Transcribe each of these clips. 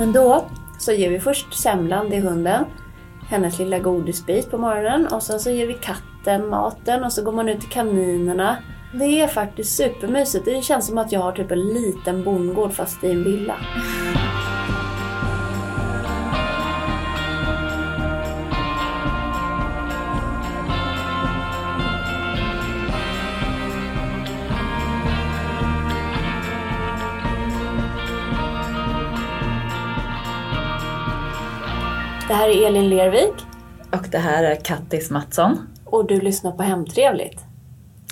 Men då så ger vi först semlan till hunden, hennes lilla godisbit på morgonen och sen så ger vi katten maten och så går man ut till kaninerna. Det är faktiskt supermysigt. Det känns som att jag har typ en liten bondgård fast i en villa. Här är Elin Lervik Och det här är Kattis Mattsson. och du lyssnar på Hemtrevligt.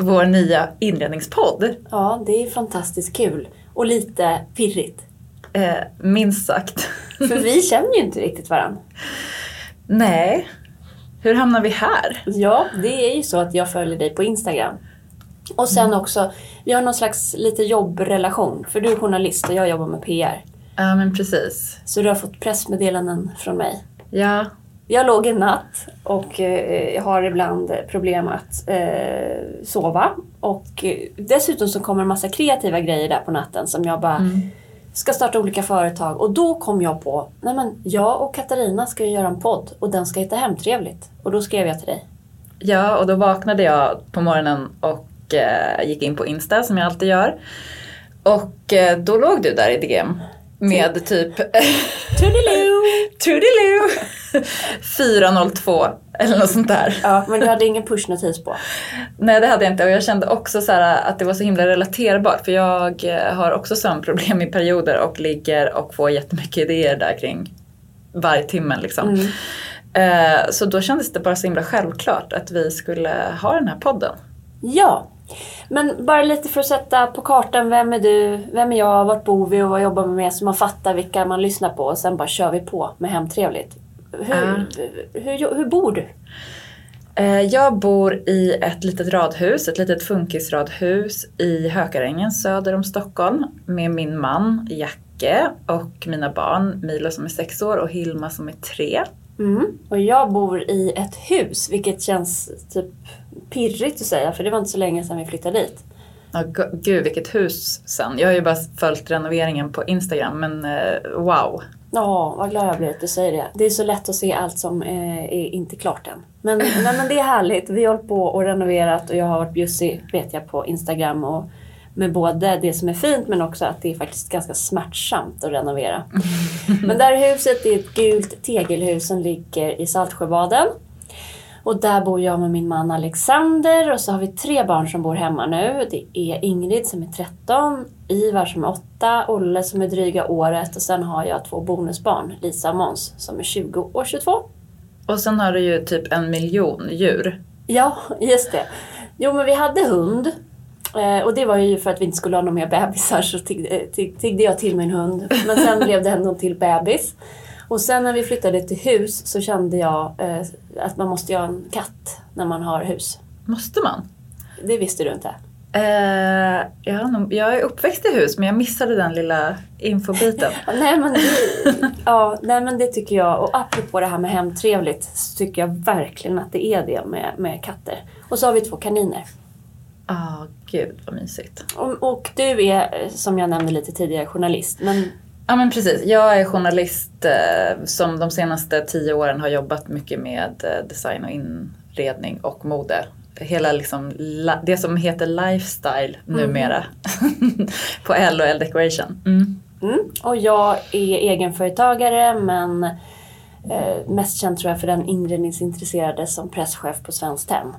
Vår nya inredningspodd. Ja, det är fantastiskt kul och lite pirrigt. Eh, minst sagt. För vi känner ju inte riktigt varandra. Nej. Hur hamnar vi här? Ja, det är ju så att jag följer dig på Instagram. Och sen också, vi har någon slags lite jobbrelation. För du är journalist och jag jobbar med PR. Ja, men precis. Så du har fått pressmeddelanden från mig. Ja, Jag låg en natt och eh, har ibland problem att eh, sova. Och eh, dessutom så kommer en massa kreativa grejer där på natten som jag bara ska starta olika företag. Och då kom jag på, nej men jag och Katarina ska ju göra en podd och den ska heta Hemtrevligt. Och då skrev jag till dig. ja, och då vaknade jag på morgonen och eh, gick in på Insta som jag alltid gör. Och eh, då låg du där i DM med typ Toodiloo! Toodiloo 402 eller något sånt där. Ja, men du hade ingen pushnotis på. Nej det hade jag inte och jag kände också så att det var så himla relaterbart för jag eh, har också sömnproblem i perioder och ligger och får jättemycket idéer där kring varje timme liksom. Mm. Eh, Så då kändes det bara så himla självklart att vi skulle ha den här podden. Ja, men bara lite för att sätta på kartan, vem är du, vem är jag, vart bor vi och vad jobbar vi med så man fattar vilka man lyssnar på och sen bara kör vi på med Hemtrevligt. Hur, hur, hur, bor du? Eh, Jag bor i ett litet radhus, ett litet funkisradhus i Hökarängen söder om Stockholm med min man Jacke och mina barn Milo som är sex år och Hilma som är tre. Mm. Och jag bor i ett hus, vilket känns typ pirrigt att säga för det var inte så länge sedan vi flyttade dit. Ja, gu- gud vilket hus sen. Jag har ju bara följt renoveringen på Instagram men eh, wow. Ja, vad glad jag blir att du säger det. Det är så lätt att se allt som eh, är inte klart än. Men, nej, men det är härligt. Vi har hållit på och renoverat och jag har varit bjussig, vet jag, på Instagram. Och med både det som är fint men också att det är faktiskt ganska smärtsamt att renovera. Men det här huset är ett gult tegelhus som ligger i Saltsjöbaden. Och där bor jag med min man Alexander och så har vi tre barn som bor hemma nu. Det är Ingrid som är 13, Ivar som är 8, Olle som är dryga året och sen har jag två bonusbarn, Lisa och Måns som är 20 och 22. Och sen har du ju typ en miljon djur. Ja, just det. Jo, men vi hade hund. Eh, och det var ju för att vi inte skulle ha några mer bebisar så eh, tig- tiggde jag till min hund. Men sen blev det ändå till bebis. Och sen när vi flyttade till hus så kände jag eh, att man måste ha en katt när man har hus. Måste man? Det visste du inte? Eh, jag, nog, jag är uppväxt i hus men jag missade den lilla infobiten. Ja, Nej men, det, ja, nej men det tycker jag. Och apropå det här med hemtrevligt så tycker jag verkligen att det är det med, med katter. Och så har vi två kaniner. Ah, gud vad mysigt. Och, och du är, som jag nämnde lite tidigare, journalist. Men Ja men precis, jag är journalist eh, som de senaste tio åren har jobbat mycket med eh, design och inredning och mode. Hela liksom, la- det som heter lifestyle numera på L och L Decoration. Mm. Mm. Och jag är egenföretagare men eh, mest känd tror jag för den inredningsintresserade som presschef på Svenskt Tenn.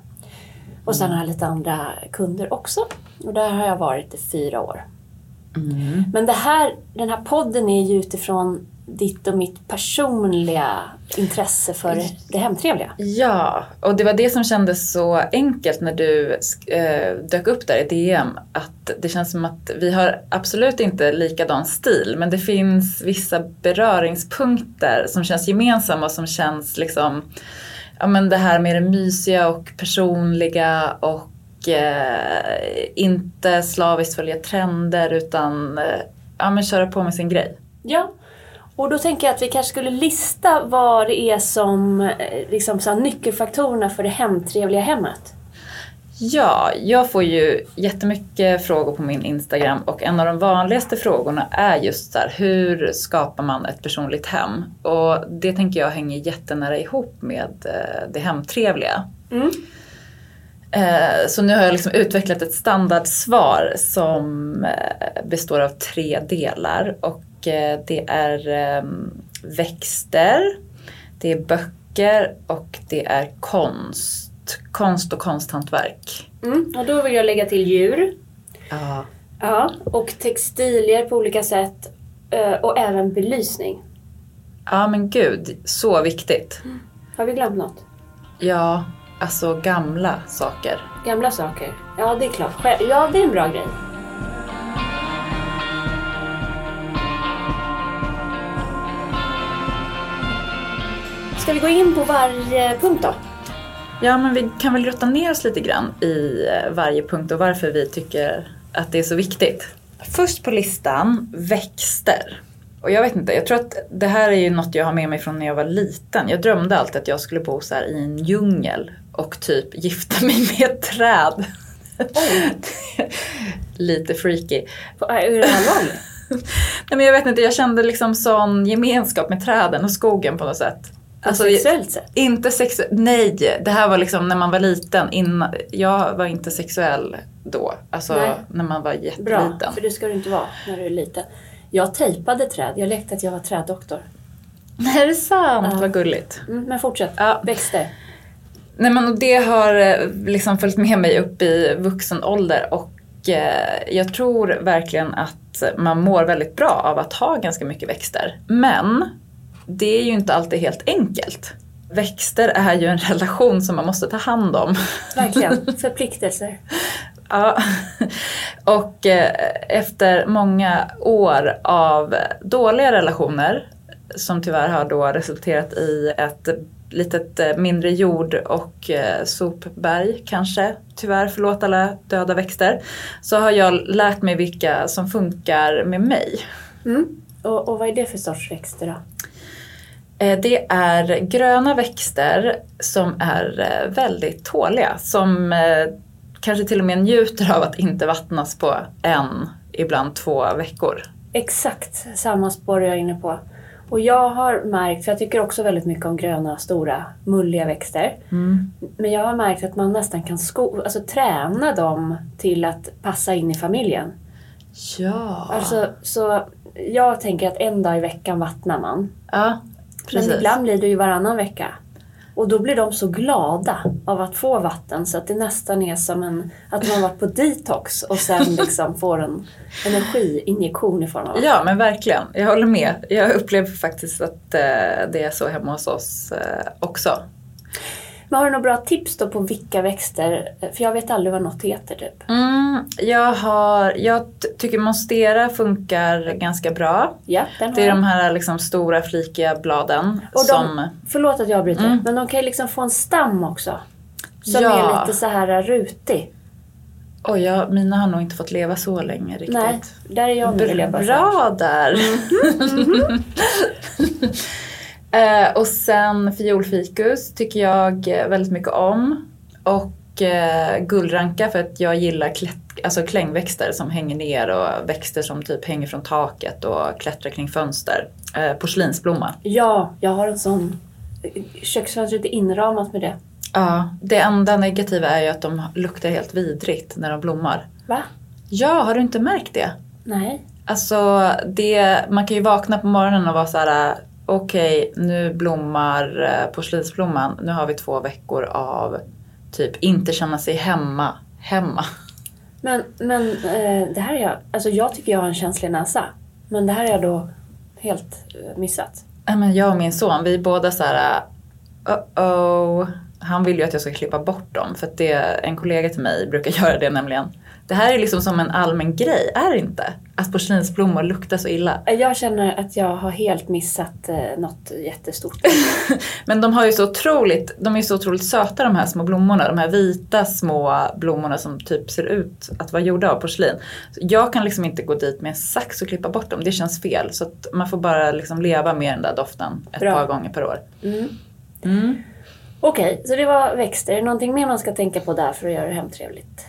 Och sen har jag lite andra kunder också. Och där har jag varit i fyra år. Mm. Men det här, den här podden är ju utifrån ditt och mitt personliga intresse för det hemtrevliga. Ja, och det var det som kändes så enkelt när du eh, dök upp där i DM. Att det känns som att vi har absolut inte likadan stil men det finns vissa beröringspunkter som känns gemensamma och som känns liksom Ja men det här med det mysiga och personliga och eh, inte slaviskt följa trender utan eh, ja, men köra på med sin grej. Ja. Och då tänker jag att vi kanske skulle lista vad det är som eh, liksom, så nyckelfaktorerna för det hemtrevliga hemmet. Ja, jag får ju jättemycket frågor på min Instagram och en av de vanligaste frågorna är just så här, hur skapar man ett personligt hem? Och det tänker jag hänger jättenära ihop med eh, det hemtrevliga. Mm. Eh, Så nu har jag liksom utvecklat ett standardsvar som eh, består av tre delar och eh, det är växter, det är böcker och det är konst. Konst och konsthantverk. Mm. Och då vill jag lägga till djur. Ja. Ja. Och textilier på olika sätt. Och även belysning. ja men gud, så viktigt. Har vi glömt något? Ja, alltså gamla saker. Gamla saker? Ja, det är klart. Ja, det är en bra grej. Ska vi gå in på varje punkt då? Ja, men vi kan väl grotta ner oss lite grann i eh, varje punkt och varför vi tycker att det är så viktigt. Först på listan, växter. Och jag vet inte, jag tror att det här är ju något jag har med mig från när jag var liten. Jag drömde alltid att jag skulle bo så här i en djungel och typ gifta mig med ett träd. Lite freaky. Det allvarligt? Nej men jag vet inte, jag kände liksom sån gemenskap med träden och skogen på något sätt. Alltså, sexuellt sett? Inte sexuellt, nej. Det här var liksom när man var liten. Innan, jag var inte sexuell då. Alltså Nej. när man var Bra, jätteliten. för det ska du inte vara när du är liten. Jag tejpade träd. Jag lekte att jag var träddoktor. Nej, är det sant? Ja. Vad gulligt. Mm, men fortsätt. Ja. Växter. Nej men och det har eh, liksom följt med mig upp i vuxen ålder och eh, jag tror verkligen att man mår väldigt bra av att ha ganska mycket växter. Men det är ju inte alltid helt enkelt. Växter är ju en relation som man måste ta hand om. Verkligen. Förpliktelser. Ja. Och eh, efter många år av dåliga relationer som tyvärr har då resulterat i ett litet eh, mindre jord och eh, sopberg kanske, tyvärr, förlåt alla döda växter, så har jag lärt mig vilka som funkar med mig. Mm. Och, och vad är det för sorts växter då? Eh, Det är gröna växter som är väldigt tåliga, som kanske till och med njuter av att inte vattnas på en, ibland två veckor. Exakt samma spår jag är inne på. Och jag har märkt, för jag tycker också väldigt mycket om gröna, stora, mulliga växter. Men jag har märkt att man nästan kan sko- alltså, träna dem till att passa in i familjen. Ja, Alltså, så jag tänker att en dag i veckan vattnar man. ja precis. Men ibland blir det ju varannan vecka. Och då blir de så glada av att få vatten så att det nästan är som en, att man varit på detox och sen liksom får en energiinjektion i form av vatten. Ja men verkligen, jag håller med. Jag upplever faktiskt att eh, det är så hemma hos oss eh, också. Men har du några bra tips då på vilka växter? För jag vet aldrig vad något heter typ. Mm, jag, har, jag tycker monstera funkar ganska bra. Ja, den har Det är jag. de här liksom stora flikiga bladen Och de, som... Förlåt att jag avbryter, Mm. men de kan ju liksom få en stam också. Som Ja. är lite så här rutig. Oj, ja, mina har nog inte fått leva så länge riktigt. Nej, där är jag nu vill jag bara säga. Mhm. Bra där! eh, och sen fiolfikus tycker jag väldigt mycket om. Och eh, gullranka för att jag gillar klätt, alltså klängväxter som hänger ner och växter som typ hänger från taket och klättrar kring fönster. Eh, porslinsblomma. Ja, jag har en sån. Köksfönstret är inramat med det. Ja, det enda negativa är ju att de luktar helt vidrigt när de blommar. Va? Ja, har du inte märkt det? Nej. Alltså, det, man kan ju vakna på morgonen och vara så här. Okej nu blommar eh, porslinsblomman. Nu har vi två veckor av typ inte känna sig hemma. Hemma. Men, men eh, det här är jag, alltså jag tycker jag har en känslig näsa. Men det här är jag då helt eh, missat. Men jag och min son, vi är båda så här. Uh oh. Han vill ju att jag ska klippa bort dem för att det, en kollega till mig brukar göra det nämligen. Det här är liksom som en allmän grej, är det inte? Att porslinsblommor luktar så illa. Eh, Jag känner att jag har helt missat eh, något jättestort. Men de har ju så otroligt, de är så otroligt söta de här små blommorna. De här vita små blommorna som typ ser ut att vara gjorda av porslin. Så Jag kan liksom inte gå dit med en sax och klippa bort dem, det känns fel. Så att man får bara liksom leva med den där doften ett Bra. par gånger per år. Mm. Mm. Okej, så det var växter. Är det någonting mer man ska tänka på där för att göra det hemtrevligt?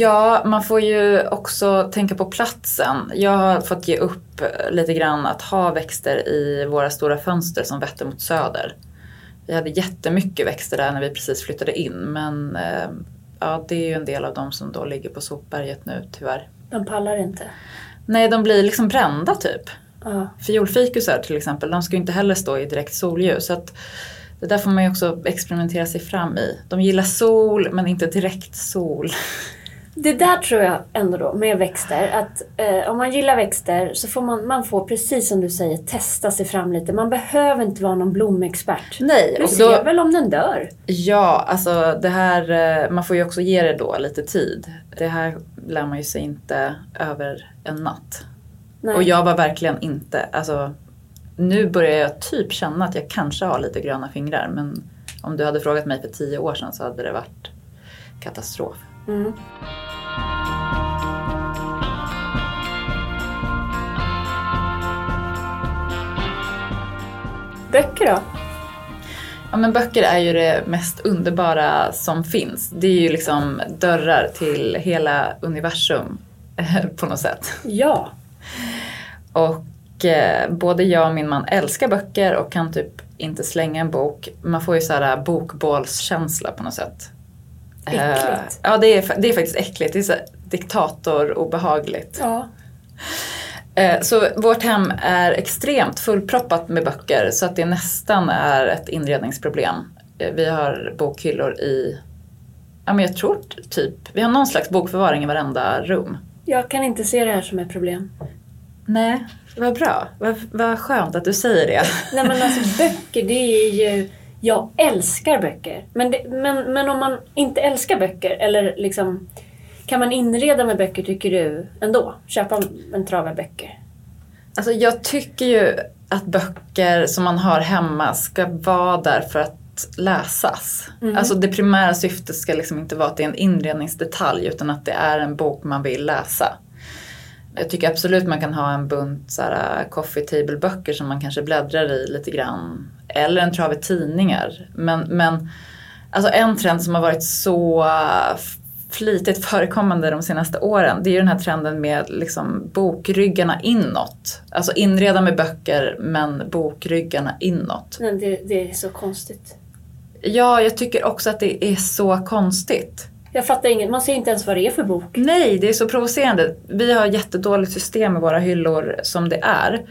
Ja, man får ju också tänka på platsen. Jag har fått ge upp lite grann att ha växter i våra stora fönster som vetter mot söder. Vi hade jättemycket växter där när vi precis flyttade in men eh, ja, det är ju en del av dem som då ligger på sopberget nu tyvärr. De pallar inte. Nej, de blir liksom brända typ. Ja. Fiolfikusar till exempel, de ska ju inte heller stå i direkt solljus. Så att det där får man ju också experimentera sig fram i. De gillar sol men inte direkt sol. Det där tror jag ändå då med växter att eh, om man gillar växter så får man, man får precis som du säger testa sig fram lite. Man behöver inte vara någon blomexpert. Nej, Du och ser då, väl om den dör? ja, alltså det här, eh, man får ju också ge det då lite tid. Det här lär man ju sig inte över en natt. Nej. Och jag var verkligen inte, alltså nu börjar jag typ känna att jag kanske har lite gröna fingrar men om du hade frågat mig för tio år sedan så hade det varit katastrof. Mm. Böcker då? Ja men böcker är ju det mest underbara som finns. Det är ju liksom dörrar till hela universum eh, på något sätt. Ja. Och eh, både jag och min man älskar böcker och kan typ inte slänga en bok. Man får ju så här bokbålskänsla på något sätt. Eh, Äckligt. ja det är, det är faktiskt äckligt. Det är så diktator obehagligt. Ja. Eh, Så vårt hem är extremt fullproppat med böcker så att det nästan är ett inredningsproblem. Eh, Vi har bokhyllor i, ja men jag tror typ, vi har någon slags bokförvaring i varenda rum. Jag kan inte se det här som ett problem. Nej, vad bra. Vad, vad skönt att du säger det. Nej men alltså böcker, det är ju... Jag älskar böcker. Men, det, men, men om man inte älskar böcker, eller liksom... Kan man inreda med böcker tycker du ändå? Köpa en trave böcker? Alltså jag tycker ju att böcker som man har hemma ska vara där för att läsas. Alltså det primära syftet ska liksom inte vara att det är en inredningsdetalj utan att det är en bok man vill läsa. Jag tycker absolut man kan ha en bunt så här, coffee table böcker som man kanske bläddrar i lite grann. Eller en trave tidningar. Men, men alltså en trend som har varit så f- flitigt förekommande de senaste åren det är ju den här trenden med liksom bokryggarna inåt. Alltså inreda med böcker men bokryggarna inåt. Nej, det, det är så konstigt. Ja, jag tycker också att det är så konstigt. Jag fattar inget. Man ser inte ens vad det är för bok. Nej, det är så provocerande. Vi har jättedåligt system i våra hyllor som det är.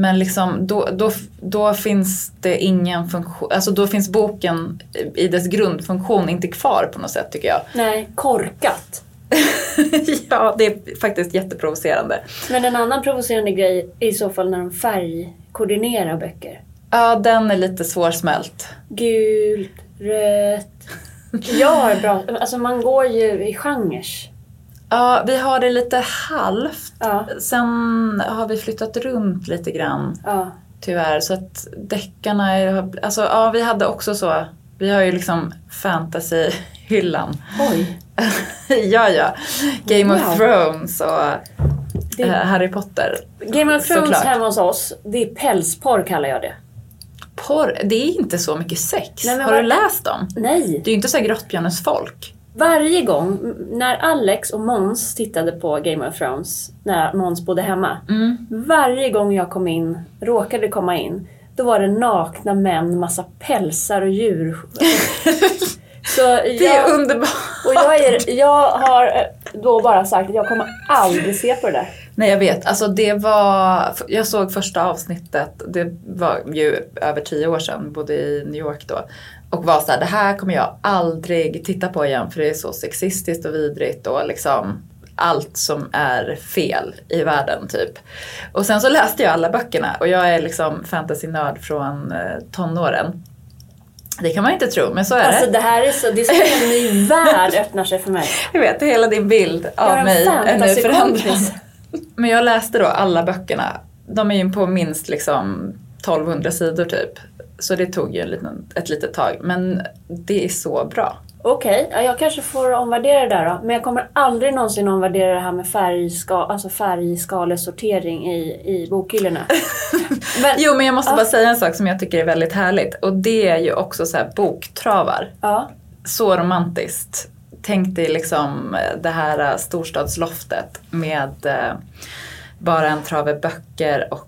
Men liksom, då, då, då finns det ingen funktion, alltså då finns boken i dess grundfunktion inte kvar på något sätt tycker jag. Nej, korkat. ja, det är faktiskt jätteprovocerande. Men en annan provocerande grej är i så fall när de färgkoordinerar böcker. Ja, den är lite svårsmält. Gult, rött. Jag har bra... Alltså man går ju i genrer. Ja, vi har det lite halvt. Ja, Sen har vi flyttat runt lite grann. ja. Tyvärr, så att deckarna är... Alltså ja, vi hade också så. Vi har ju liksom fantasyhyllan. Oj. ja, ja. Game Wow. of Thrones och Det- eh, Harry Potter. Game of Thrones Såklart. hemma hos oss, det är pälsporr kallar jag det. Porr, det är inte så mycket sex. Nej, har du vad- läst dem? Nej! Det är ju inte så här grottbjörnens folk. Varje gång när Alex och Måns tittade på Game of Thrones, när Måns bodde hemma. Mm. Varje gång jag kom in, råkade komma in, då var det nakna män, massa pälsar och djur. Så Det är jag, underbart. och jag, är, jag har eh, då bara sagt att jag kommer aldrig se på det där. Nej jag vet, alltså det var, jag såg första avsnittet, det var ju över tio år sedan, bodde i New York då. Och var såhär, det här kommer jag aldrig titta på igen för det är så sexistiskt och vidrigt och liksom allt som är fel i världen typ. Och sen så läste jag alla böckerna och jag är liksom fantasynörd från eh, tonåren. Det kan man inte tro, men så är Alltså det. det här är så, det är som en ny värld öppnar sig för mig. Jag vet, hela din bild av mig är nu förändrad. Men jag läste då alla böckerna. De är ju på minst liksom 1200 sidor typ. Så det tog ju en liten, ett litet tag. Men det är så bra. Okej, ja, jag kanske får omvärdera det där då. Men jag kommer aldrig någonsin omvärdera det här med färgska, alltså färgskalesortering i, i bokhyllorna. men, Jo men jag måste Ja. bara säga en sak som jag tycker är väldigt härligt och det är ju också så här boktravar. ja, Så romantiskt. Tänk dig liksom eh, det här eh, storstadsloftet med eh, bara en trave böcker och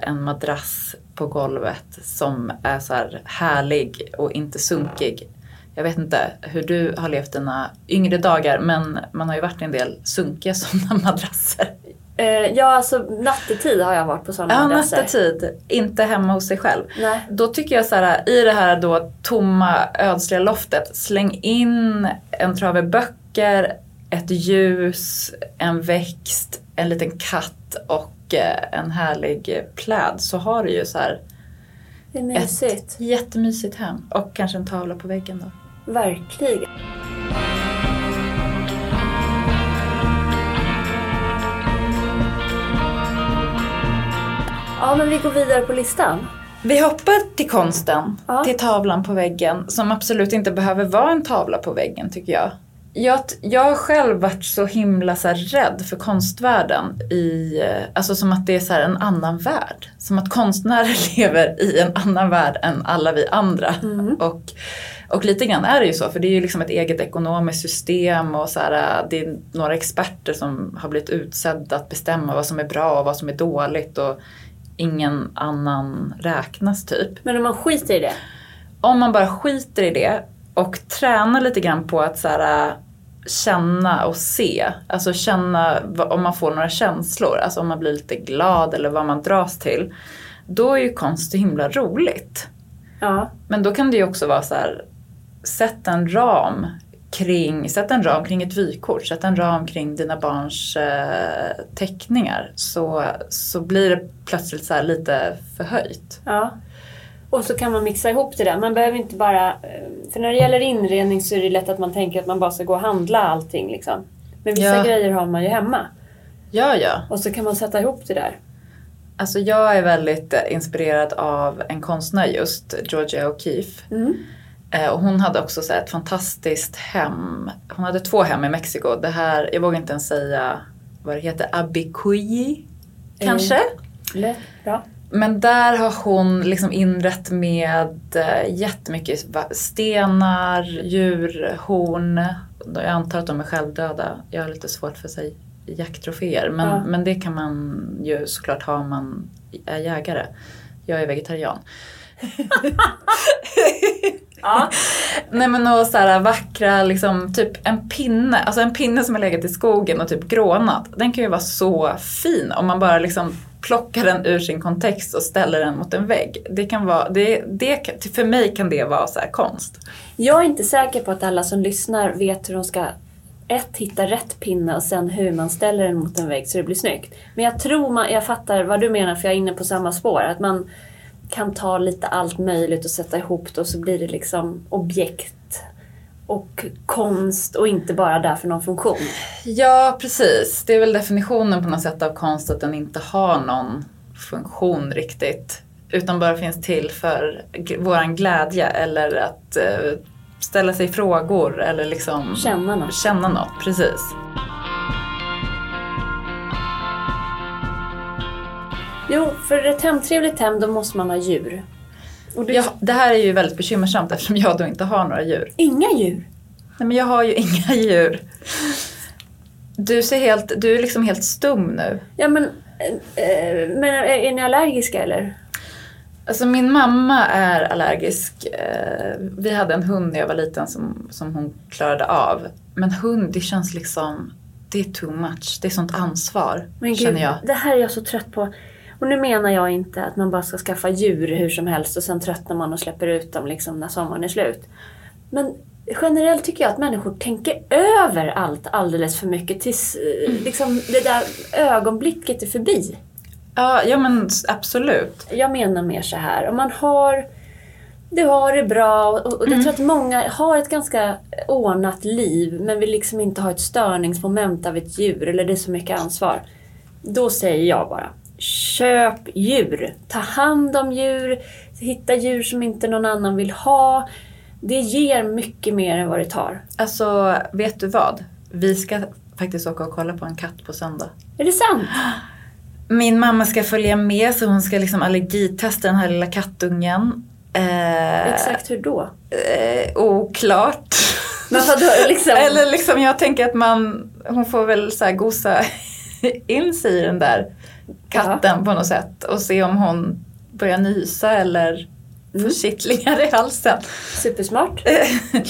en madrass på golvet som är så här härlig och inte sunkig. Jag vet inte hur du har levt dina yngre dagar men man har ju varit en del sunkiga sådana madrasser. eh, ja, alltså nattetid har jag varit på sådana Ja, madrasser. nästa tid. Inte hemma hos sig själv. Nej. Då tycker jag så här, i det här då tomma ödsliga loftet, släng in en trave böcker, ett ljus, en växt, en liten katt och en härlig pläd så har du ju så här Det är mysigt. ett jättemysigt hem. Och kanske en tavla på väggen då. Verkligen. Ja, men vi går vidare på listan. Vi hoppar till konsten, Ja. till tavlan på väggen som absolut inte behöver vara en tavla på väggen tycker jag. Jag, jag har själv varit så himla så rädd för konstvärlden i, eh, alltså som att det är så en annan värld. Som att konstnärer lever i en annan värld än alla vi andra. Och, och lite grann är det ju så, för det är ju liksom ett eget ekonomiskt system och så här, eh, det är några experter som har blivit utsedda att bestämma vad som är bra och vad som är dåligt och ingen annan räknas typ Men om man skiter i det. om man bara skiter i det och tränar lite grann på att så här, äh, känna och se, alltså känna om man får några känslor, alltså om man blir lite glad eller vad man dras till, då är ju konst så himla roligt. Ja. Men då kan det ju också vara så här, sätt en ram kring, sätt en ram kring ett vykort, sätt en ram kring dina barns eh, teckningar så, så blir det plötsligt så lite förhöjt. ja. Och så kan man mixa ihop det där. Man behöver inte bara... eh, För när det gäller inredning så är det lätt att man tänker att man bara ska gå och handla allting liksom. Men vissa Ja. grejer har man ju hemma. Ja, ja. Och så kan man sätta ihop det där. Alltså jag är väldigt eh, inspirerad av en konstnär just, Georgia O'Keeffe. Mm. Eh, Och hon hade också så ett fantastiskt hem. Hon hade två hem i Mexiko. Det här, jag vågar inte ens säga vad det heter, Abicuyi kanske? Lätt, bra. Men där har hon liksom inrett med eh, jättemycket stenar, djur, horn. Jag antar att de är självdöda. Jag har lite svårt för att säga jakttroféer. Men, Ja. men det kan man ju såklart ha om man är jägare. Jag är vegetarian. Ja. Nej men och så här vackra, liksom typ en pinne, alltså en pinne som har legat i skogen och typ grånat. Den kan ju vara så fin om man bara liksom plockar den ur sin kontext och ställer den mot en vägg. Det kan vara, det, det, för mig kan det vara så här konst. Jag är inte säker på att alla som lyssnar vet hur de ska ett, hitta rätt pinne och sen hur man ställer den mot en vägg så det blir snyggt. Men jag tror man, jag fattar vad du menar för jag är inne på samma spår. Att man kan ta lite allt möjligt och sätta ihop det och så blir det liksom objekt och konst och inte bara där för någon funktion. Ja, precis. Det är väl definitionen på något sätt av konst att den inte har någon funktion riktigt. Utan bara finns till för våran glädje eller att eh, ställa sig frågor eller liksom Känna något. känna något. Precis. Jo, för ett hemtrevligt hem då måste man ha djur. Och du, Ja, det här är ju väldigt bekymmersamt eftersom jag då inte har några djur. Inga djur? Nej, men jag har ju inga djur. Du ser helt, du är liksom helt stum nu. Ja men, eh, eh, men är, är ni allergiska eller? Alltså min mamma är allergisk. Eh, Vi hade en hund när jag var liten som, som hon klarade av. Men hund, det känns liksom, det är too much. Det är sånt ansvar, Men känner gud, jag. det här är jag så trött på. Och nu menar jag inte att man bara ska skaffa djur hur som helst och sen tröttnar man och släpper ut dem liksom när sommaren är slut. Men generellt tycker jag att människor tänker över allt alldeles för mycket tills eh, liksom, det där ögonblicket är förbi. Ja, ja men absolut. Jag menar mer så här, om man har du har det bra och, och jag tror att många har ett ganska ordnat liv men vill liksom inte ha ett störningsmoment av ett djur eller det är så mycket ansvar. Då säger jag bara, köp djur. Ta hand om djur. Hitta djur som inte någon annan vill ha. Det ger mycket mer än vad det tar. Alltså, vet du vad? Vi ska faktiskt åka och kolla på en katt på söndag. Är det sant? Min mamma ska följa med så hon ska liksom allergitesta den här lilla kattungen. Eh, Exakt hur då? Eh, oklart. Vadå, liksom? Eller liksom jag tänker att man, hon får väl så här gosa in sig i den där katten på något sätt och se om hon börjar nysa eller får kittlingar i halsen. Supersmart.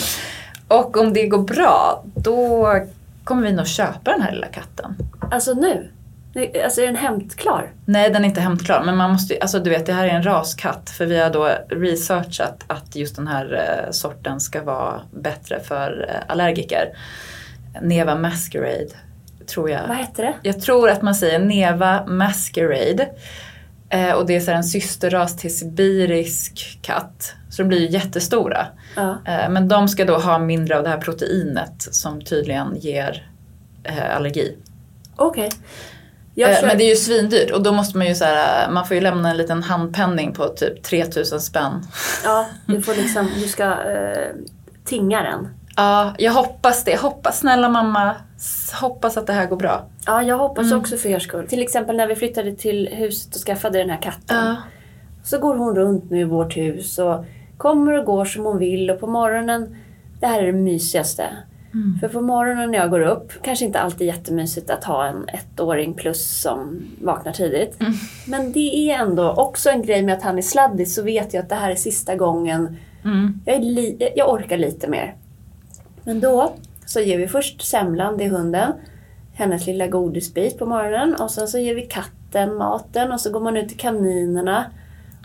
och om det går bra, då kommer vi nog köpa den här lilla katten. Alltså nu? Alltså är den hämtklar? Nej, den är inte hämtklar. Men man måste alltså du vet det här är en raskatt. För vi har då researchat att just den här eh, sorten ska vara bättre för eh, allergiker. Neva Masquerade, tror jag. Vad heter det? Jag tror att man säger Neva Masquerade. Eh, och det är så en systerras till sibirisk katt. Så de blir ju jättestora. Ja. Eh, men de ska då ha mindre av det här proteinet som tydligen ger eh, allergi. Okej. Jag Eh, Men det är ju svindyrt och då måste man ju så här, man får ju lämna en liten handpenning på typ 3000 spänn. Ja, du får liksom, du ska eh, tinga den. Ja, jag hoppas det. Hoppas snälla mamma. Hoppas att det här går bra. Ja, jag hoppas Mm. också för er skull. Till exempel när vi flyttade till huset och skaffade den här katten. Ja. Så går hon runt nu i vårt hus och kommer och går som hon vill och på morgonen, det här är det mysigaste. Mm. För på morgonen när jag går upp, kanske inte alltid jättemysigt att ha en ettåring plus som vaknar tidigt. Mm. Men det är ändå också en grej med att han är sladdig så vet jag att det här är sista gången Mm. jag, är jag orkar lite mer. Men då så ger vi först semlan, är hunden, hennes lilla godisbit på morgonen och sen så ger vi katten maten och så går man ut till kaninerna.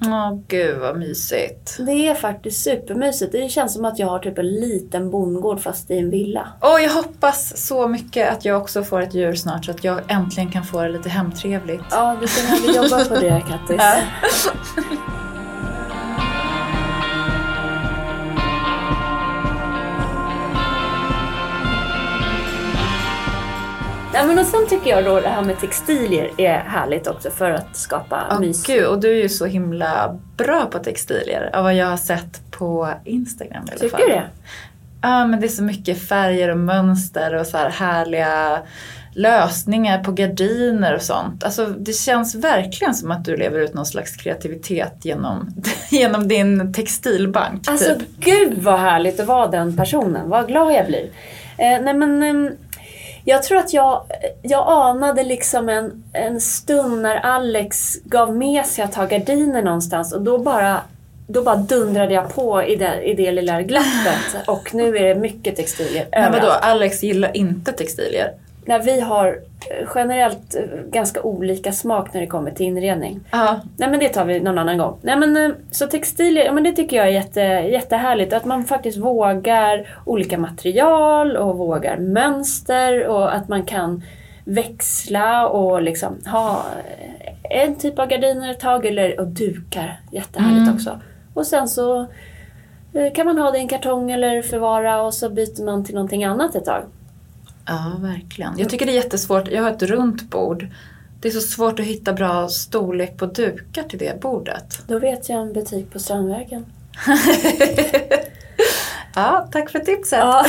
Åh gud vad mysigt. Det är faktiskt supermysigt. Det känns som att jag har typ en liten bondgård fast i en villa. Åh, jag hoppas så mycket att jag också får ett djur snart så att jag äntligen kan få det lite hemtrevligt. Ja, du behöver jobba på det Kattis. Ja. Men och sen tycker jag då det här med textilier är härligt också för att skapa Åh, mys. gud, och du är ju så himla bra på textilier av vad jag har sett på Instagram i alla Tycker fall. du det? Ja, men det är så mycket färger och mönster och så här härliga lösningar på gardiner och sånt. Alltså det känns verkligen som att du lever ut någon slags kreativitet genom, genom din textilbank. Alltså typ. gud vad härligt att vara den personen. Vad glad jag blir. Eh, nej men ehm, jag tror att jag, jag anade liksom en, en stund när Alex gav med sig att ha gardiner någonstans och då bara då bara dundrade jag på i det, i det lilla glappet och nu är det mycket textilier Men vadå, överallt. Alex gillar inte textilier? När vi har eh, generellt eh, ganska olika smak när det kommer till inredning. Ja. Nej men det tar vi någon annan gång. Nej men eh, så textilier, ja men det tycker jag är jätte, jättehärligt. Att man faktiskt vågar olika material och vågar mönster och att man kan växla och liksom ha en typ av gardiner ett tag eller och dukar. Jättehärligt Mm. också. Och sen så kan man ha det i en kartong eller förvara och så byter man till någonting annat ett tag. Ja, verkligen. Jag tycker det är jättesvårt. Jag har ett runt bord. Det är så svårt att hitta bra storlek på dukar till det bordet. Då vet jag en butik på Strandvägen. ja, tack för tipset. Ja.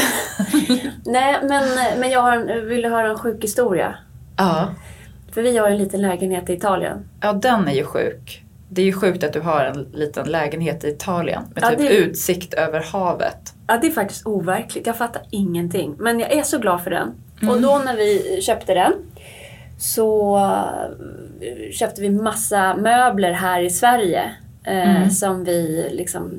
Nej, men, men jag har vill du höra en sjuk historia? ja. För vi har en liten lägenhet i Italien. Ja, den är ju sjuk. Det är ju sjukt att du har en liten lägenhet i Italien med Ja, typ det- utsikt över havet. Ja, det är faktiskt overkligt. Jag fattar ingenting. Men jag är så glad för den. Mm. Och då när vi köpte den så eh, köpte vi massa möbler här i Sverige. Eh, Mm. Som vi liksom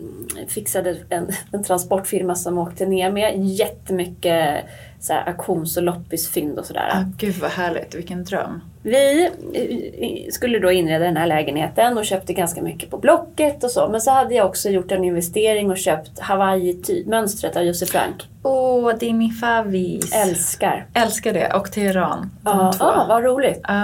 fixade en, en transportfirma som åkte ner med. Jättemycket så här, auktions och loppisfynd och sådär. Ah, gud vad härligt, vilken dröm. Vi eh, skulle då inreda den här lägenheten och köpte ganska mycket på Blocket och så. Men så hade jag också gjort en investering och köpt Hawaii-mönstret av Josef Frank. Åh, det är min favorit. Älskar. Älskar det. Och Teheran. De Ja, två. ah, vad roligt. Ja.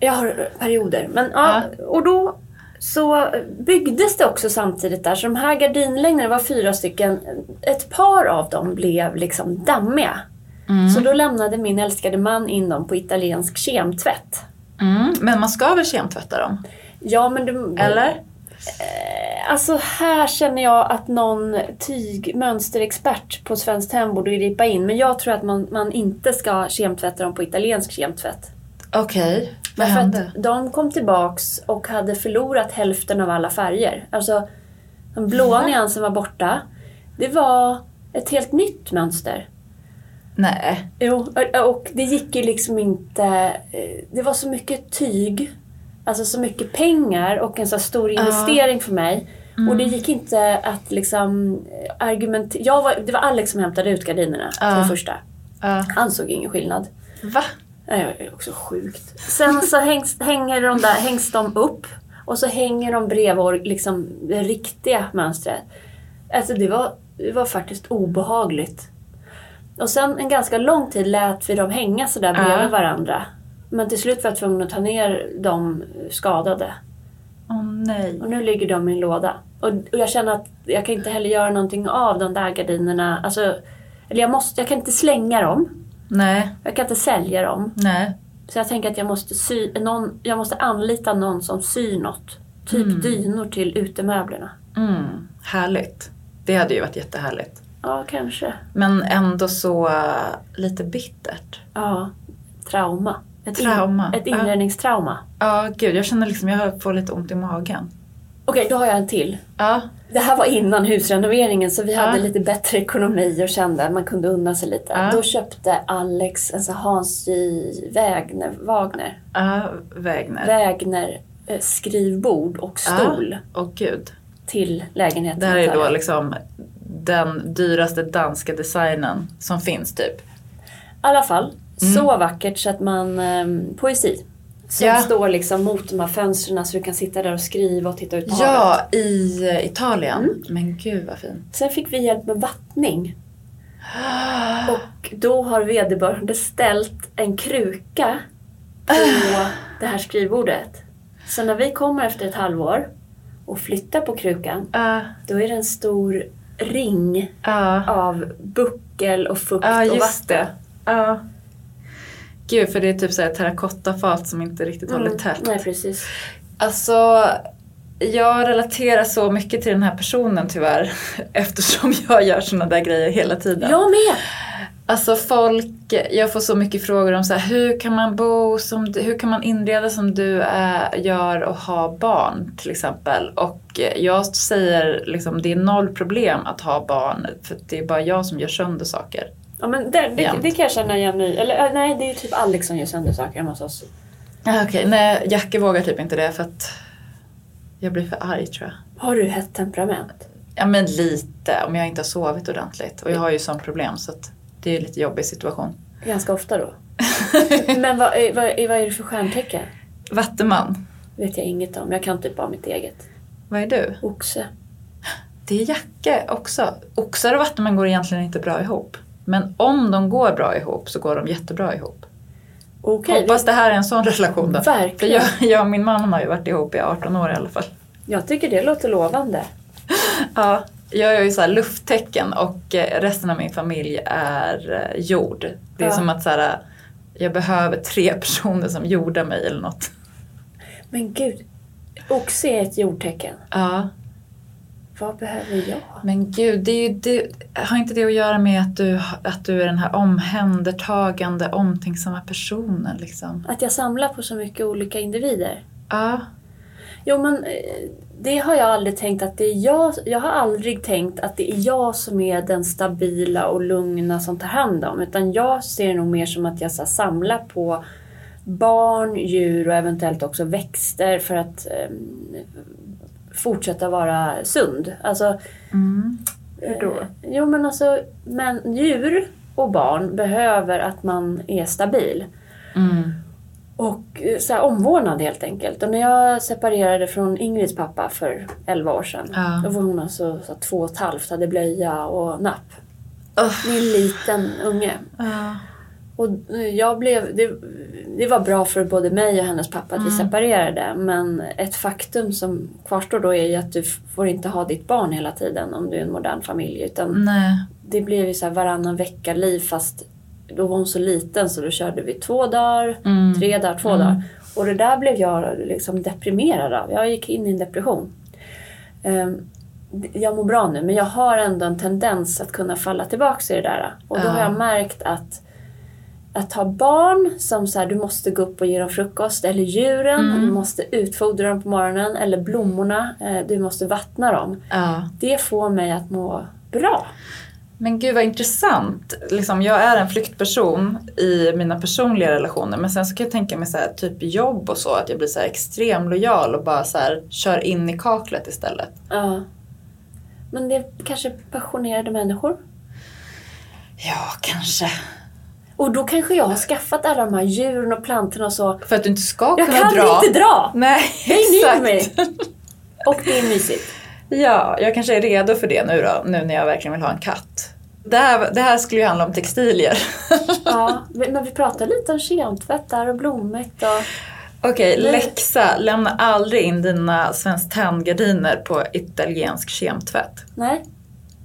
Jag har perioder. Men, ja, Och då så byggdes det också samtidigt där. Så de här gardinlängderna var fyra stycken. Ett par av dem blev liksom dammiga. Mm. Så då lämnade min älskade man in dem på italiensk kemtvätt. Mm. Men man ska väl kemtvätta dem? Ja, men du... Eller? Eh, Alltså här känner jag att någon tygmönsterexpert på Svenskt Tenn borde gripa in. Men jag tror att man, man inte ska kemtvätta dem på italiensk kemtvätt. Okej, vad Därför hände? de kom tillbaks och hade förlorat hälften av alla färger. Alltså, den blåa Va? nyansen var borta. Det var ett helt nytt mönster. Nej. Jo, och- det gick ju liksom inte... eh, Det var så mycket tyg, alltså så mycket pengar och en så stor investering för mig. Mm. Och det gick inte att liksom argumentera... Var, det var Alex som hämtade ut gardinerna för Ja. det första. Ja. Han såg ingen skillnad. Va? Det är också sjukt. Sen så hängs, hänger de där, hängs de upp och så hänger de bredvid liksom, det riktiga mönstret. Alltså det var, det var faktiskt obehagligt. Och sen en ganska lång tid lät vi dem hänga sådär bredvid Ja. varandra. Men till slut var jag tvungen att ta ner de skadade. Åh nej. Och nu ligger de i en låda. Och, och jag känner att jag kan inte heller göra någonting av de där gardinerna. Alltså, eller jag, måste, jag kan inte slänga dem. Nej, Jag kan inte sälja dem. nej. Så jag tänker att jag måste, sy, någon, jag måste anlita någon som syr något. Typ dynor till utemöblerna. Mm, härligt. Det hade ju varit jättehärligt. Ja, kanske. Men ändå så uh, lite bittert. Ja, trauma. Ett, Trauma. In, ett Ja. inredningstrauma. Ja, gud. Jag känner liksom jag får lite ont i magen. Okej, då har jag en till. Ja. Det här var innan husrenoveringen så vi Ja. hade lite bättre ekonomi och kände att man kunde unna sig lite. Ja. Då köpte Alex, alltså Hans J. Wagner, Wagner, Ja, Wägner. Wägner eh, skrivbord och stol Åh gud. till lägenheten. Det här är då liksom den dyraste danska designen som finns typ. I alla fall, Mm. så vackert så att man... Um, poesi. Som Ja. står liksom mot de här fönstren så du kan sitta där och skriva och titta ut på havet. Ja, i Italien. Mm. Men gud vad fint. Sen fick vi hjälp med vattning. Och då har vederbörande ställt en kruka på det här skrivbordet. Så när vi kommer efter ett halvår och flyttar på krukan, Ja, då är det en stor ring ja. av buckel och fukt Ja, och vatten. Gud, för det är typ så här terrakottafat som inte riktigt håller Mm, tätt. Nej, precis. Alltså, jag relaterar så mycket till den här personen tyvärr. Eftersom jag gör såna där grejer hela tiden. Jag med! Alltså folk, jag får så mycket frågor om så här, hur kan man bo som du, hur kan man inreda som du är, gör och ha barn till exempel. Och jag säger liksom, det är noll problem att ha barn för det är bara jag som gör sönder saker. Ja, men det, det, det kan jag känna igen i. Eller äh, nej, det är ju typ Alex som gör sönder saker hemma hos oss. Ah, Okej, nej Jacke vågar typ inte det för att jag blir för arg tror jag. Har du hett temperament? Ja men lite, om jag inte har sovit ordentligt. Och jag har ju sånt problem så att det är ju lite jobbig situation. Ganska ofta då. men vad, är- vad, är- vad är det för stjärntecken? Vattuman, vet jag inget om. Jag kan typ bara mitt eget. vad är du? Oxe. Det är Jacke också. Oxar och vattuman går egentligen inte bra ihop. Men om de går bra ihop så går de jättebra ihop. Okej, Hoppas det här är en sån relation då. För Verkligen. jag, jag och min man har ju varit ihop i 18 år i alla fall. jag tycker det låter lovande. Ja, jag är ju så här lufttecken och eh, resten av min familj är eh, jord. Det är Ja. som att så här, jag behöver tre personer som jordar mig eller något. Men gud, oxe är ett jordtecken. Ja, Vad behöver jag? men gud, det, ju, det har inte det att göra med att du, att du är den här omhändertagande, omtänksamma personen liksom? Att jag samlar på så mycket olika individer. Ja, Jo men eh, det har jag aldrig tänkt att det är jag. Jag har aldrig tänkt att det är jag som är den stabila och lugna som tar hand om. Utan jag ser det nog mer som att jag så samlar på barn, djur och eventuellt också växter för att eh, fortsätta vara sund. Alltså, mm. hur då? Eh, Jo men alltså, men djur och barn behöver att man är stabil. Mm. Och eh, så här, omvårdnad helt enkelt. Och när jag separerade från Ingrids pappa för 11 år sedan. Ja. Då var hon alltså så här, två och ett halvt, hade blöja och napp. Med en liten unge. Ja. Och eh, jag blev, det, det var bra för både mig och hennes pappa att vi separerade. Men ett faktum som kvarstår då är ju att du får inte ha ditt barn hela tiden om du är en modern familj. Utan Nej. det blev ju så här varannan vecka-liv fast då var hon så liten så då körde vi två dagar, Mm. tre dagar, två Mm. dagar. Och det där blev jag liksom deprimerad av. Jag gick in i en depression. ehm, jag mår bra nu men jag har ändå en tendens att kunna falla tillbaka i det där. Och då Ja. har jag märkt att att ha barn som så här, du måste gå upp och ge dem frukost eller djuren, Mm. du måste utfodra dem på morgonen eller blommorna, eh, du måste vattna dem. Ja. Det får mig att må bra. Men gud vad intressant. Liksom, jag är en flyktperson i mina personliga relationer men sen så kan jag tänka mig så här, typ jobb och så att jag blir så här extrem lojal och bara så här, kör in i kaklet istället. Ja. Men det är kanske passionerade människor. Ja, kanske. Och då kanske jag har skaffat alla de här djuren och plantorna och så. För att du inte ska Jag kunna kan dra. inte dra! Nej, need exakt. me! Och det är mysigt. Ja, jag kanske är redo för det nu då, nu när jag verkligen vill ha en katt. Det här, det här skulle ju handla om textilier. Ja, men vi pratar lite om kemtvätt där och blommigt och... Okej, Nej. läxa. Lämna aldrig in dina Svenskt Tenn-gardiner på italiensk kemtvätt. Nej.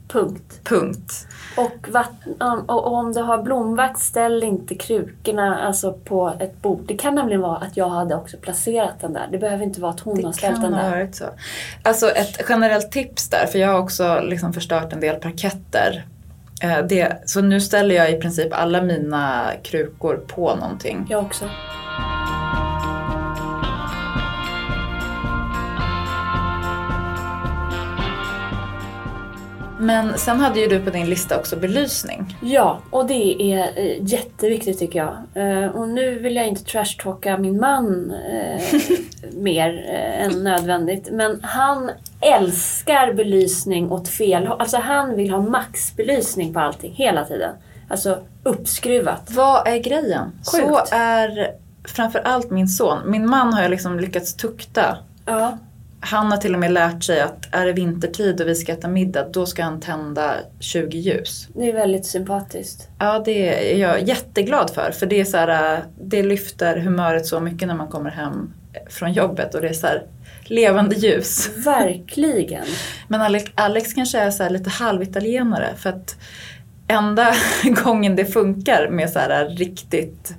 Punkt. Punkt. Och, vatten, och om du har blomvakt, ställ inte krukorna alltså på ett bord. Det kan nämligen vara att jag hade också placerat den där. Det behöver inte vara att hon har Det ställt kan den ha där. varit så. Alltså ett generellt tips där, för jag har också liksom förstört en del parketter. Eh, Det, så nu ställer jag i princip alla mina krukor på någonting. Jag också. Men sen hade ju du på din lista också belysning. Ja, och det är eh, jätteviktigt tycker jag. Eh, och nu vill jag inte trashtalka min man eh, mer än nödvändigt. Men han älskar belysning åt fel håll. Alltså han vill ha maxbelysning på allting hela tiden. Alltså uppskruvat. Vad är grejen? Så Sjukt. är framförallt min son. Min man har jag liksom lyckats tukta. Ja, Han har till och med lärt sig att är det vintertid och vi ska äta middag, då ska han tända 20 ljus. det är väldigt sympatiskt. Ja, det är jag jätteglad för. För det, är så här, det lyfter humöret så mycket när man kommer hem från jobbet och det är så här levande ljus. Verkligen. Men Alex, Alex kanske är så här lite halvitalienare för att enda gången det funkar med så här riktigt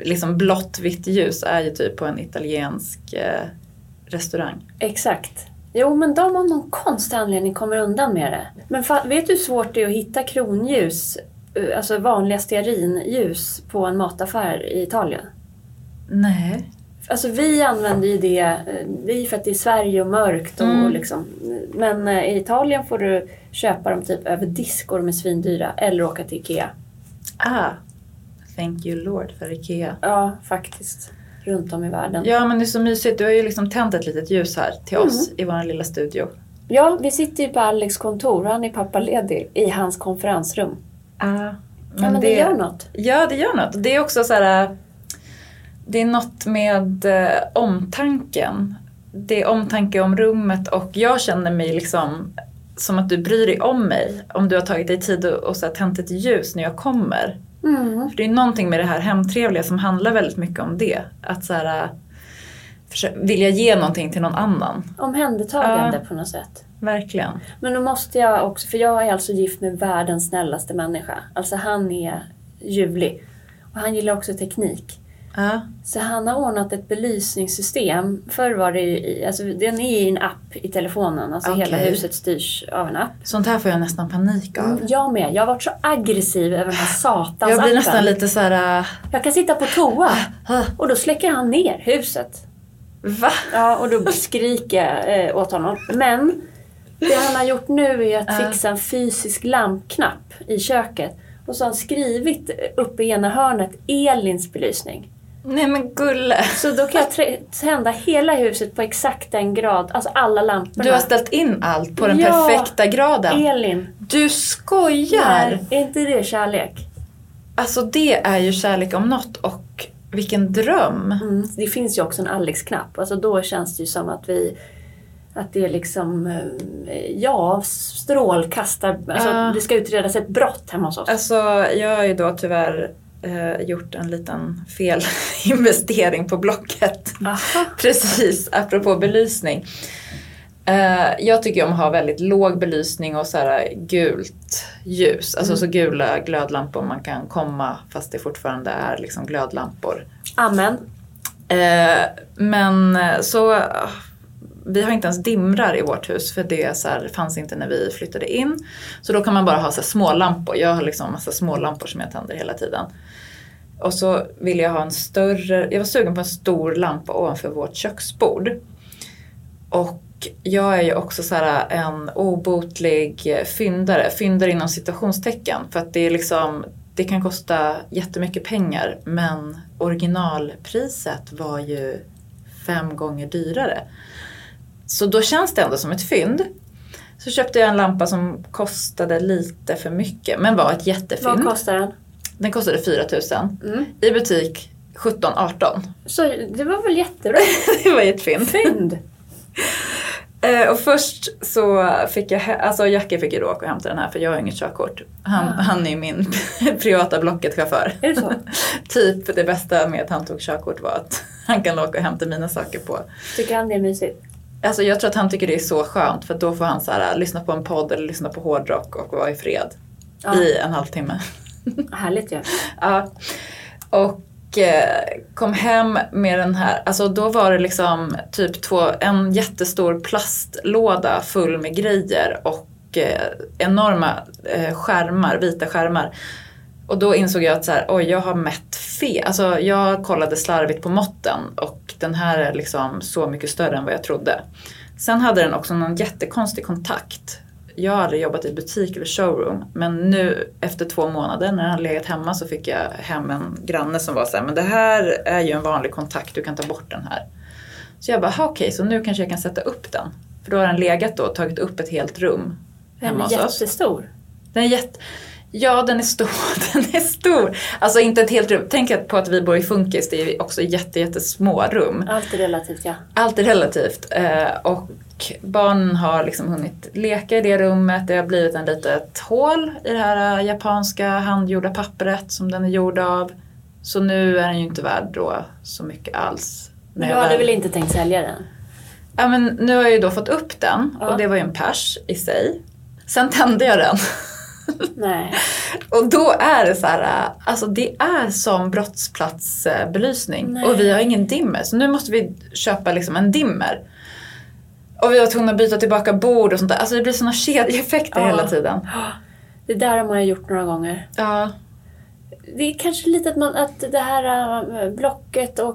liksom blått vitt ljus är ju typ på en italiensk eh, restaurang. Exakt. Jo, men de av någon konstig anledning kommer undan med det. Men vet du hur svårt det är att hitta kronljus, eh, alltså vanliga stearinljus på en mataffär i Italien? Nej. Alltså vi använder ju det, eh, det är för att det är Sverige och mörkt och, Mm. liksom. Men eh, i Italien får du köpa dem typ över disk och de är svindyra. Eller åka till IKEA. Ah, thank you Lord för IKEA. Ja, faktiskt. Runt om i världen. Ja men det är så mysigt, du har ju liksom tänt ett litet ljus här till oss i vår lilla studio. Ja, vi sitter ju på Alex kontor. Han är pappaledig i hans konferensrum. Ah, Men, ja, men det, gör något. Ja, det gör något. Det är också så här... äh, Det är något med eh, omtanken. Det är omtanke om rummet och jag känner mig liksom som att du bryr dig om mig. Om du har tagit dig tid och, och så här, tänt ett ljus när jag kommer. Mm. För det är någonting med det här hemtrevliga som handlar väldigt mycket om det. Att så här, äh, vilja ge någonting till någon annan. Omhändertagande Ja. på något sätt. Verkligen. Men då måste jag också, för jag är alltså gift med världens snällaste människa. Alltså han är ljuvlig. Och han gillar också teknik. Ja. Så han har ordnat ett belysningssystem. Förr var det ju i, alltså den är i en app i telefonen. Alltså hela Okej. huset styrs av en app. Sånt här får jag nästan panik av. Mm, Jag med. Jag har varit så aggressiv över den här satans Jag blir nästan lite så här. äh, Jag kan sitta på toa äh, och då släcker han ner huset. Va? Ja, och då skriker jag eh, åt honom. Men det han har gjort nu är att fixa en fysisk lampknapp i köket. Och så har han skrivit uppe i ena hörnet Elins belysning. Nej men gulle. Så då kan jag tända hela huset på exakt den grad, alltså alla lamporna. Du har ställt in allt på den Ja. perfekta graden. Elin. Du skojar! Nej, är inte det kärlek? Alltså det är ju kärlek om något och vilken dröm. Mm. Det finns ju också en Alex-knapp. Alltså då känns det ju som att vi att det är liksom, eh, ja, strålkastar... Alltså Ja. det ska utredas ett brott hemma hos oss. Alltså jag har ju då tyvärr eh, gjort en liten felinvestering på Blocket. Aha. Precis, apropå belysning. Eh, jag tycker om att ha väldigt låg belysning och så här gult ljus. Alltså så gula glödlampor man kan komma fast det fortfarande är liksom glödlampor. Amen. Eh, men eh, så eh, vi har inte ens dimrar i vårt hus för det så här, fanns inte när vi flyttade in. Så då kan man bara ha så små lampor. Jag har liksom massa små lampor som jag tänder hela tiden. Och så ville jag ha en större, jag var sugen på en stor lampa ovanför vårt köksbord. Och jag är ju också så här en obotlig fyndare, fyndare inom citationstecken. För att det är liksom, det kan kosta jättemycket pengar men originalpriset var ju fem gånger dyrare. Så då känns det ändå som ett fynd. Så köpte jag en lampa som kostade lite för mycket men var ett jättefynd. Vad kostar den? Den kostade 4000. Mm. I butik 17-18. Så det var väl jättebra? det var ett fynd. Fynd! Eh, och först så fick jag, alltså Jackie fick ju då åka och hämta den här för jag har inget körkort. Han, Ah. han är min privata Blocket-chaufför. Är det så? typ det bästa med att han tog körkort var att han kan åka och hämta mina saker på. Tycker han det är mysigt? Alltså jag tror att han tycker det är så skönt för då får han så här, lyssna på en podd eller lyssna på hårdrock och vara i fred Ja. i en halvtimme. Härligt ju. Ja. Och eh, kom hem med den här, alltså då var det liksom typ två, en jättestor plastlåda full med grejer och eh, enorma eh, skärmar, vita skärmar. Och då insåg jag att så här, oj jag har mätt fel. Alltså jag kollade slarvigt på måtten och den här är liksom så mycket större än vad jag trodde. Sen hade den också någon jättekonstig kontakt. Jag har aldrig jobbat i butik eller showroom men nu efter två månader när jag hade legat hemma så fick jag hem en granne som var så här, men det här är ju en vanlig kontakt, du kan ta bort den här. Så jag bara, "Ha, okej så nu kanske jag kan sätta upp den. För då har den legat då och tagit upp ett helt rum Den hemma är hos oss. jättestor. Den är jätte... Ja, den är stor. Den är stor. Alltså inte ett helt rum. Tänk på att vi bor i Funkis, det är också jätte, jättesmå rum. Allt är relativt ja. Allt är relativt. Eh, och barnen har liksom hunnit leka i det rummet. Det har blivit en litet hål i det här eh, japanska handgjorda pappret som den är gjord av. Så nu är den ju inte värd då så mycket alls. Men du hade väl inte tänkt sälja den? Ja, men nu har jag ju då fått upp den Ja. och det var ju en pers i sig. Sen tände jag den. Nej. Och då är det så här, alltså det är som brottsplatsbelysning Nej. och vi har ingen dimmer så nu måste vi köpa liksom en dimmer. Och vi var tvungna att byta tillbaka bord och sånt där. Alltså det blir såna kedjeeffekter Ja. hela tiden. Det där har man ju gjort några gånger. Ja. Det är kanske lite att, man, att det här äh, Blocket, äh,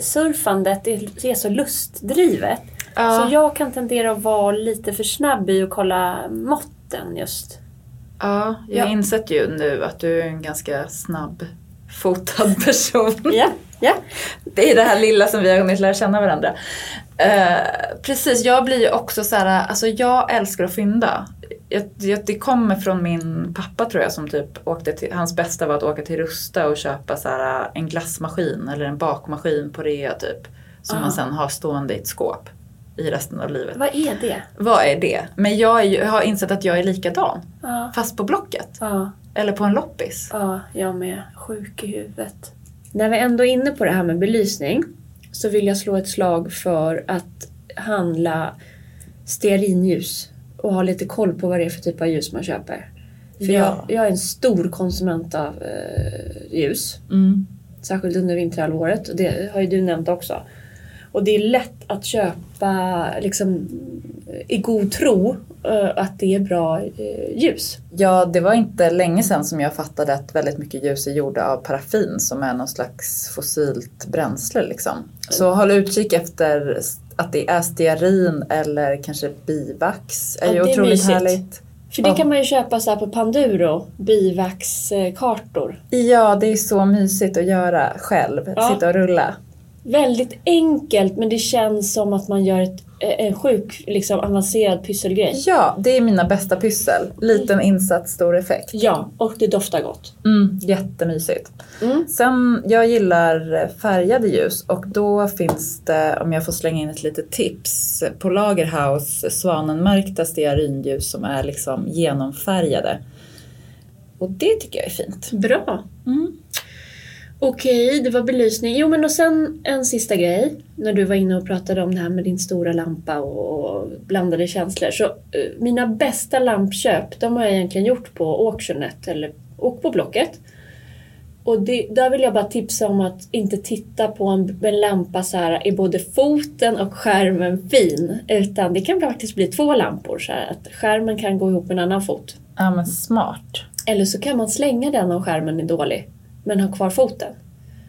surfandet är så lustdrivet. Ja. Så jag kan tendera att vara lite för snabb i att kolla måtten just. Ja, jag Ja. insett ju nu att du är en ganska snabb fotad person. Ja, ja. Det är det här lilla som vi har hunnit lära känna varandra. Eh, precis, jag blir ju också så här, alltså jag älskar att fynda. Jag, jag, det kommer från min pappa tror jag som typ åkte till, hans bästa var att åka till Rusta och köpa så här, en glassmaskin eller en bakmaskin på rea typ. Som Ah. man sen har stående i ett skåp i resten av livet. Vad är det? Vad är det? Men jag, ju- har insett att jag är likadan. Ja, Fast på Blocket. ja, Eller på en loppis. ja, jag med. Sjuk i huvudet. När vi ändå är inne på det här med belysning så vill jag slå ett slag för att handla stearinljus och ha lite koll på vad det är för typ av ljus man köper. För Ja. jag, jag är en stor konsument av eh, ljus. Mm. Särskilt under vinterhalvåret. Och det har ju du nämnt också. Och det är lätt att köpa liksom, i god tro eh, att det är bra eh, ljus. Ja, det var inte länge sedan som jag fattade att väldigt mycket ljus är gjorda av paraffin som är någon slags fossilt bränsle liksom. Så håll utkik efter att det är stearin eller kanske bivax. är Ja, ju det är otroligt mysigt. härligt. För det Ja. kan man ju köpa så här på Panduro, bivaxkartor. Ja, det är så mysigt att göra själv. Ja. Sitta och rulla. Väldigt enkelt men det känns som att man gör ett, eh, en sjuk liksom, avancerad pysselgrej. Ja, det är mina bästa pyssel. Liten insats, stor effekt. Ja, och det doftar gott. Mm, jättemysigt. Mm. Sen, jag gillar färgade ljus och då finns det, om jag får slänga in ett litet tips, på Lagerhaus svanenmärkta stearinljus som är liksom genomfärgade. Och det tycker jag är fint. Bra. Mm. Okej, det var belysning. Jo men och sen en sista grej. När du var inne och pratade om det här med din stora lampa och, blandade känslor. Så eh, mina bästa lampköp, de har jag egentligen gjort på Auctionet eller, och på Blocket. Och det, där vill jag bara tipsa om att inte titta på en, en lampa så här är både foten och skärmen fin. Utan det kan faktiskt bli två lampor så här att skärmen kan gå ihop med en annan fot. Ja men smart. Eller så kan man slänga den om skärmen är dålig men ha kvar foten.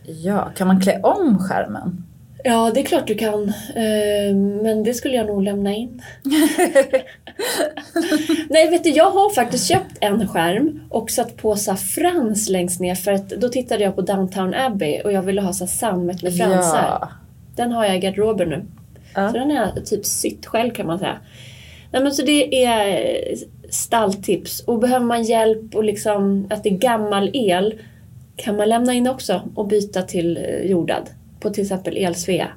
Ja, kan man klä om skärmen? Ja, det är klart du kan. Eh, Men det skulle jag nog lämna in. Nej, vet du, jag har faktiskt köpt en skärm och satt på frans längst ner för att då tittade jag på Downtown Abbey och jag ville ha så sammet med fransar. Ja. Den har jag i garderoben nu. Ja. Så den har jag typ sytt själv kan man säga. Nej, men så det är stalltips. Och behöver man hjälp och liksom att det är gammal el kan man lämna in också och byta till eh, jordad. På till exempel Elsvea.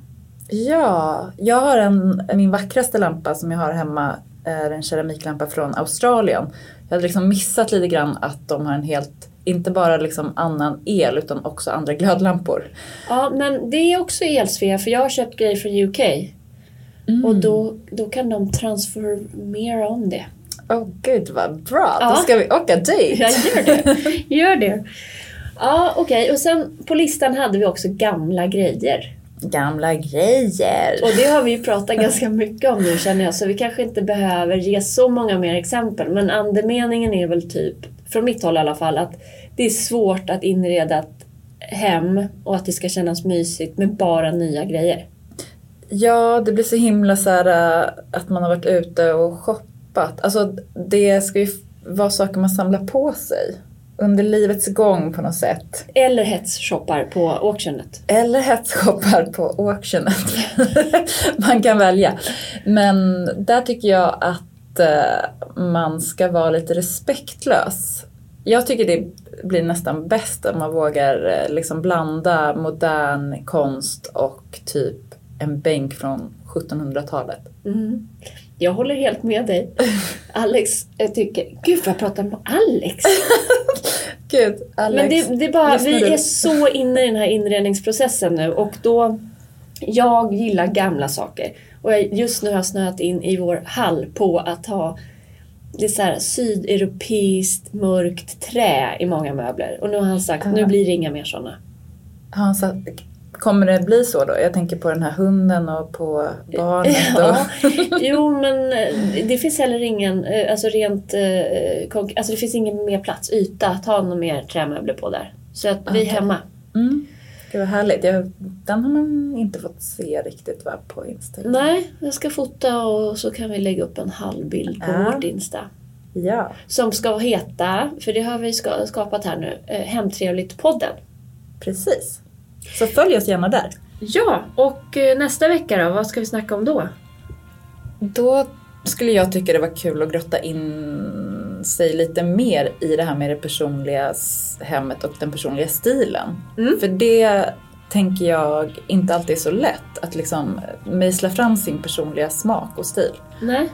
Ja, jag har en, min vackraste lampa som jag har hemma är en keramiklampa från Australien. Jag hade liksom missat lite grann att de har en helt, inte bara liksom annan el utan också andra glödlampor. Ja, men det är också Elsvea för jag har köpt grejer från UK. Mm. Och då, då kan de transformera om det. Åh gud vad bra, Ja. då ska vi åka dit. Jag gör det. Gör det. Ja, okej. Och sen på listan hade vi också gamla grejer. Gamla grejer. Och det har vi ju pratat ganska mycket om nu känner jag, så vi kanske inte behöver ge så många mer exempel. Men andemeningen är väl typ, från mitt håll i alla fall, att det är svårt att inreda ett hem och att det ska kännas mysigt med bara nya grejer. Ja, det blir så himla så här äh, att man har varit ute och shoppat. Alltså det ska ju vara saker man samlar på sig under livets gång på något sätt. Eller hetsshoppar på auktionet. Eller hetsshoppar på auktionet. man kan välja. Men där tycker jag att eh, man ska vara lite respektlös. Jag tycker det blir nästan bäst om man vågar eh, liksom blanda modern konst och typ en bänk från 1700-talet. Mm. Jag håller helt med dig. Alex jag tycker... Gud vad jag pratar om Alex! Gud, Alex. Men det, det är bara, vi du? är så inne i den här inredningsprocessen nu och då... Jag gillar gamla saker. Och jag, just nu har jag snöat in i vår hall på att ha det så här sydeuropeiskt mörkt trä i många möbler. Och nu har han sagt, nu blir det inga mer sådana. Har han sagt, kommer det bli så då? Jag tänker på den här hunden och på barnet. Ja, Och... jo men eh, det finns heller ingen, eh, alltså rent, eh, alltså det finns ingen mer plats, yta att ha några mer trämöbler på där. Så att vi är hemma. Mm. Gud vad härligt. Jag, den har man inte fått se riktigt va, på Instagram. Nej, jag ska fota och så kan vi lägga upp en halvbild på Ja. vårt Insta. Ja, Som ska heta, för det har vi ska, skapat här nu, Hemtrevligt-podden. precis. Så följ oss gärna där. Ja, och eh, nästa vecka då, vad ska vi snacka om då? Då skulle jag tycka det var kul att grotta in sig lite mer i det här med det personliga hemmet och den personliga stilen. Mm. För det tänker jag inte alltid är så lätt att liksom mejsla fram sin personliga smak och stil. Nej.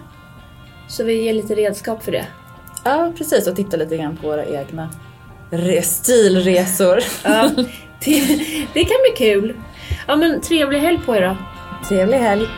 Så vi ger lite redskap för det. Ja, precis. Och titta lite grann på våra egna re- stilresor. Ja, det kan bli kul. Ja men trevlig helg på er då. Trevlig helg!